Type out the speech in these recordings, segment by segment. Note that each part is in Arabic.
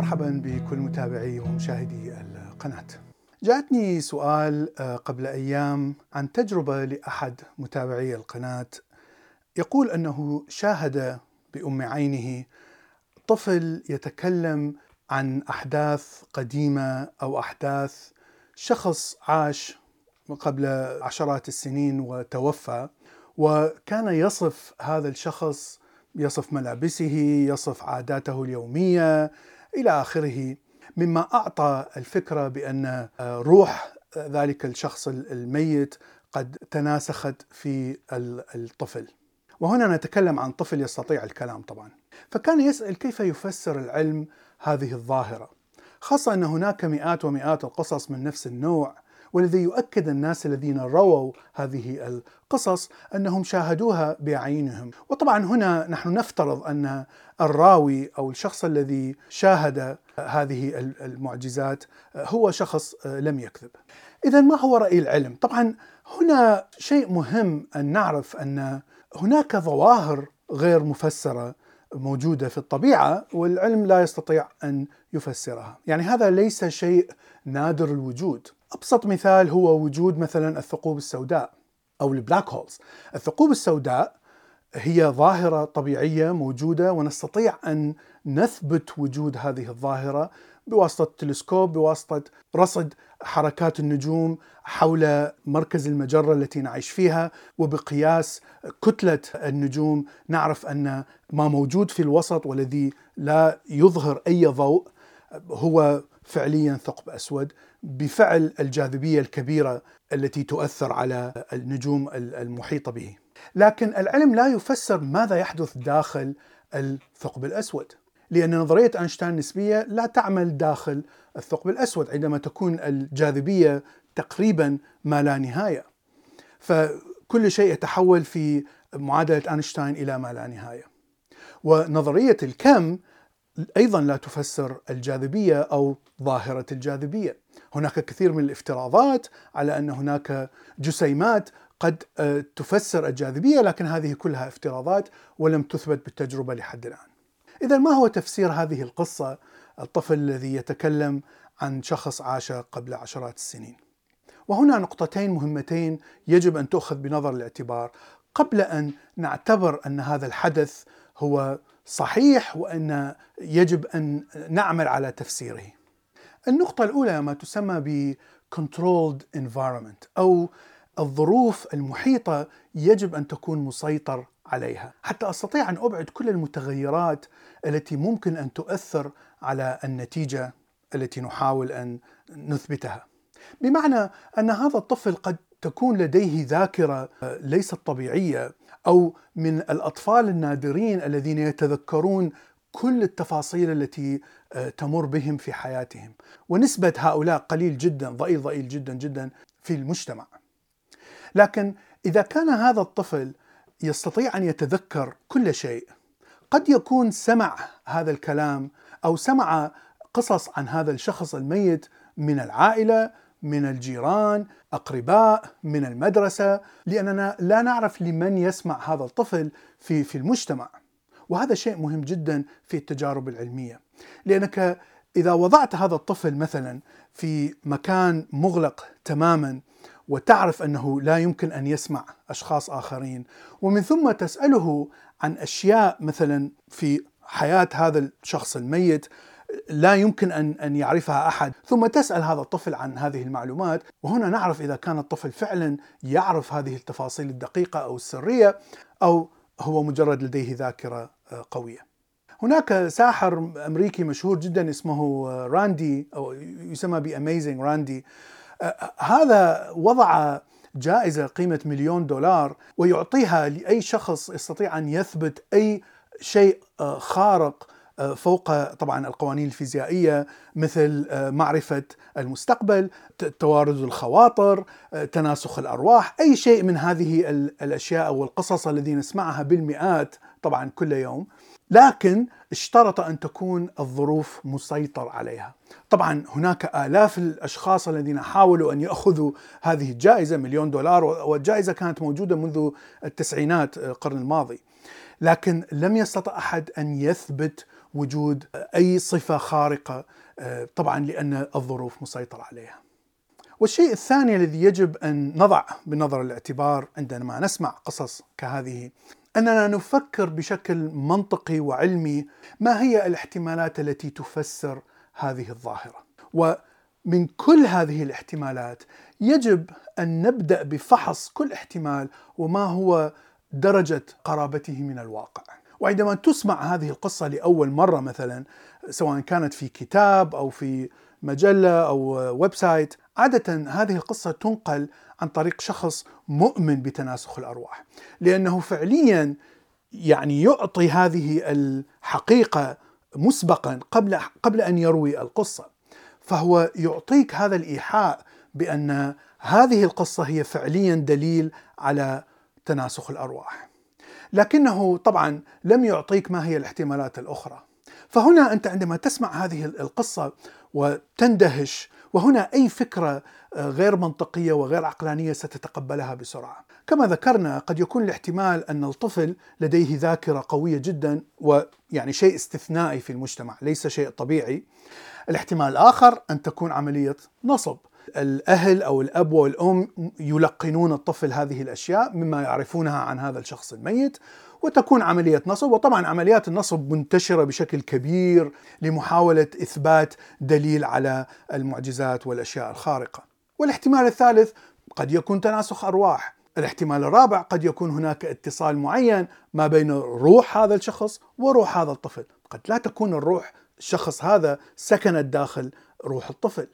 مرحبا بكل متابعي ومشاهدي القناة. جاءتني سؤال قبل أيام عن تجربة لأحد متابعي القناة يقول أنه شاهد بأم عينه طفل يتكلم عن أحداث قديمة أو أحداث شخص عاش قبل عشرات السنين وتوفى وكان يصف هذا الشخص يصف ملابسه يصف عاداته اليومية إلى آخره مما أعطى الفكرة بأن روح ذلك الشخص الميت قد تناسخت في الطفل. وهنا نتكلم عن طفل يستطيع الكلام طبعا. فكان يسأل كيف يفسر العلم هذه الظاهرة. خاصة أن هناك مئات ومئات القصص من نفس النوع والذي يؤكد الناس الذين رووا هذه القصص أنهم شاهدوها باعينهم، وطبعا هنا نحن نفترض أن الراوي أو الشخص الذي شاهد هذه المعجزات هو شخص لم يكذب. اذا ما هو رأي العلم؟ طبعا هنا شيء مهم أن نعرف أن هناك ظواهر غير مفسرة موجودة في الطبيعة والعلم لا يستطيع أن يفسرها، يعني هذا ليس شيء نادر الوجود. أبسط مثال هو وجود مثلا الثقوب السوداء أو ال black holes. الثقوب السوداء هي ظاهرة طبيعية موجودة ونستطيع أن نثبت وجود هذه الظاهرة بواسطة التلسكوب بواسطة رصد حركات النجوم حول مركز المجرة التي نعيش فيها وبقياس كتلة النجوم نعرف أن ما موجود في الوسط والذي لا يظهر أي ضوء هو فعليا ثقب أسود بفعل الجاذبية الكبيرة التي تؤثر على النجوم المحيطة به. لكن العلم لا يفسر ماذا يحدث داخل الثقب الأسود. لأن نظرية أينشتاين النسبية لا تعمل داخل الثقب الأسود عندما تكون الجاذبية تقريبا ما لا نهاية. فكل شيء يتحول في معادلة أينشتاين إلى ما لا نهاية. ونظرية الكم أيضا لا تفسر الجاذبية أو ظاهرة الجاذبية. هناك كثير من الافتراضات على أن هناك جسيمات قد تفسر الجاذبية لكن هذه كلها افتراضات ولم تثبت بالتجربة لحد الآن. إذا ما هو تفسير هذه القصة الطفل الذي يتكلم عن شخص عاش قبل عشرات السنين؟ وهنا نقطتين مهمتين يجب أن تؤخذ بنظر الاعتبار قبل أن نعتبر أن هذا الحدث هو صحيح وأن يجب أن نعمل على تفسيره. النقطة الأولى ما تسمى ب controlled environment أو الظروف المحيطة يجب أن تكون مسيطر عليها حتى أستطيع أن أبعد كل المتغيرات التي ممكن أن تؤثر على النتيجة التي نحاول أن نثبتها. بمعنى أن هذا الطفل قد تكون لديه ذاكرة ليست طبيعية أو من الأطفال النادرين الذين يتذكرون كل التفاصيل التي تمر بهم في حياتهم ونسبة هؤلاء قليل جدا ضئيل ضئيل جدا جدا في المجتمع. لكن إذا كان هذا الطفل يستطيع أن يتذكر كل شيء. قد يكون سمع هذا الكلام أو سمع قصص عن هذا الشخص الميت من العائلة من الجيران أقرباء من المدرسة لأننا لا نعرف لمن يسمع هذا الطفل في في المجتمع. وهذا شيء مهم جدا في التجارب العلمية. لأنك إذا وضعت هذا الطفل مثلا في مكان مغلق تماما وتعرف أنه لا يمكن أن يسمع أشخاص آخرين. ومن ثم تسأله عن أشياء مثلا في حياة هذا الشخص الميت لا يمكن ان أن يعرفها أحد، ثم تسأل هذا الطفل عن هذه المعلومات، وهنا نعرف إذا كان الطفل فعلا يعرف هذه التفاصيل الدقيقة أو السرية أو هو مجرد لديه ذاكرة قوية. هناك ساحر أمريكي مشهور جدا اسمه راندي أو يسمى بأميزنج راندي. هذا وضع جائزة قيمة مليون دولار ويعطيها لأي شخص يستطيع أن يثبت أي شيء خارق فوق طبعا القوانين الفيزيائية مثل معرفة المستقبل توارد الخواطر تناسخ الأرواح أي شيء من هذه الأشياء والقصص الذي نسمعها بالمئات طبعا كل يوم. لكن اشترط أن تكون الظروف مسيطر عليها. طبعا هناك آلاف الأشخاص الذين حاولوا أن يأخذوا هذه الجائزة مليون دولار والجائزة كانت موجودة منذ التسعينات القرن الماضي. لكن لم يستطع أحد أن يثبت وجود أي صفة خارقة طبعا لأن الظروف مسيطره عليها. والشيء الثاني الذي يجب أن نضع بنظر الاعتبار عندما نسمع قصص كهذه أننا نفكر بشكل منطقي وعلمي ما هي الاحتمالات التي تفسر هذه الظاهرة. ومن كل هذه الاحتمالات يجب أن نبدأ بفحص كل احتمال وما هو درجة قرابته من الواقع. وعندما تسمع هذه القصة لأول مرة مثلا سواء كانت في كتاب أو في مجلة أو website عادة هذه القصة تنقل عن طريق شخص مؤمن بتناسخ الأرواح لأنه فعليا يعني يعطي هذه الحقيقة مسبقا قبل قبل أن يروي القصة. فهو يعطيك هذا الإيحاء بأن هذه القصة هي فعليا دليل على تناسخ الأرواح. لكنه طبعا لم يعطيك ما هي الاحتمالات الأخرى. فهنا أنت عندما تسمع هذه القصة وتندهش وهنا أي فكرة آه، غير منطقية وغير عقلانية ستتقبلها بسرعة. كما ذكرنا قد يكون الاحتمال أن الطفل لديه ذاكرة قوية جدا ويعني شيء استثنائي في المجتمع، ليس شيء طبيعي. الاحتمال الآخر أن تكون عملية نصب. الأهل أو الأب والأم يلقنون الطفل هذه الأشياء مما يعرفونها عن هذا الشخص الميت وتكون عملية نصب. وطبعا عمليات النصب منتشرة بشكل كبير لمحاولة إثبات دليل على المعجزات والأشياء الخارقة. والاحتمال الثالث قد يكون تناسخ أرواح. الاحتمال الرابع قد يكون هناك اتصال معين ما بين روح هذا الشخص وروح هذا الطفل. قد لا تكون الروح الشخص هذا سكنت داخل روح الطفل.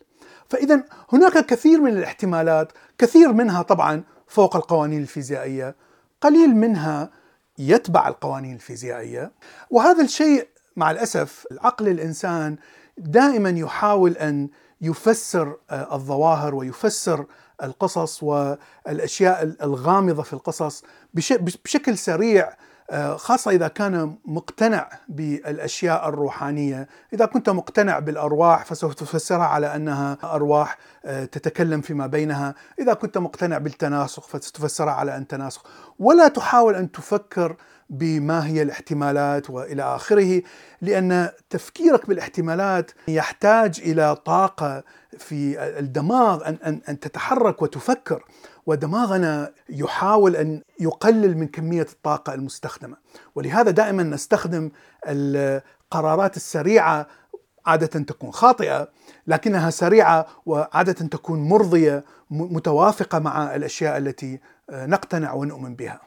فإذا هناك كثير من الاحتمالات كثير منها طبعا فوق القوانين الفيزيائية قليل منها يتبع القوانين الفيزيائية. وهذا الشيء مع الأسف العقل الإنسان دائما يحاول أن يفسر آه، الظواهر ويفسر القصص والأشياء الغامضة في القصص بشكل سريع خاصة إذا كان مقتنع بالأشياء الروحانية. إذا كنت مقتنع بالأرواح فسوف تفسرها على أنها أرواح آه، تتكلم فيما بينها. إذا كنت مقتنع بالتناسخ فتفسرها على أن تناسخ. ولا تحاول أن تفكر بما هي الاحتمالات وإلى آخره لأن تفكيرك بالاحتمالات يحتاج إلى طاقة في الدماغ ان ان أن تتحرك وتفكر. ودماغنا يحاول أن يقلل من كمية الطاقة المستخدمة ولهذا دائما نستخدم القرارات السريعة عادة تكون خاطئة لكنها سريعة وعادة تكون مرضية متوافقة مع الأشياء التي نقتنع ونؤمن بها.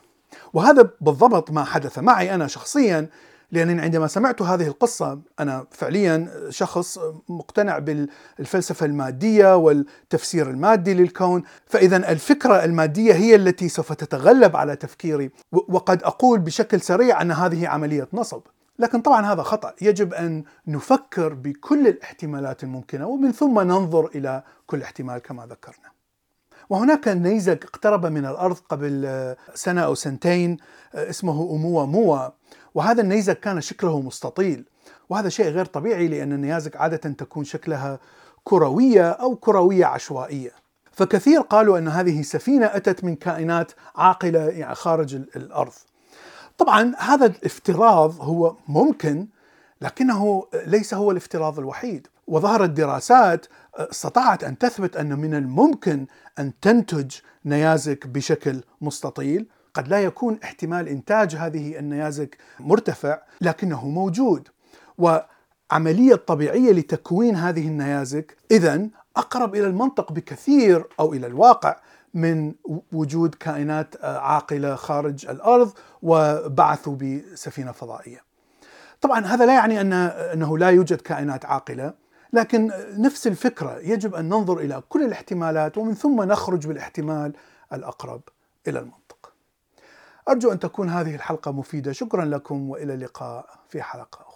وهذا بالضبط ما حدث معي أنا شخصيا لأنني عندما سمعت هذه القصة أنا فعليا شخص مقتنع بالفلسفة المادية والتفسير المادي للكون. فإذا الفكرة المادية هي التي سوف تتغلب على تفكيري وقد أقول بشكل سريع أن هذه عملية نصب. لكن طبعا هذا خطأ. يجب أن نفكر بكل الاحتمالات الممكنة ومن ثم ننظر إلى كل احتمال كما ذكرنا. وهناك نيزك اقترب من الأرض قبل سنة أو سنتين اسمه أموا موا وهذا النيزك كان شكله مستطيل وهذا شيء غير طبيعي لأن النيازك عادة تكون شكلها كروية أو كروية عشوائية. فكثير قالوا أن هذه سفينة أتت من كائنات عاقلة يعني خارج الأرض. طبعا هذا الافتراض هو ممكن لكنه ليس هو الافتراض الوحيد. وظهرت دراسات استطاعت أن تثبت أن من الممكن أن تنتج نيازك بشكل مستطيل. قد لا يكون احتمال إنتاج هذه النيازك مرتفع لكنه موجود وعملية طبيعية لتكوين هذه النيازك اذا أقرب إلى المنطق بكثير أو إلى الواقع من وجود كائنات عاقلة خارج الأرض وبعثوا بسفينة فضائية. طبعا هذا لا يعني أن أنه لا يوجد كائنات عاقلة لكن نفس الفكرة يجب أن ننظر إلى كل الاحتمالات ومن ثم نخرج بالاحتمال الأقرب إلى المنطق. أرجو أن تكون هذه الحلقة مفيدة، شكرا لكم وإلى اللقاء في حلقة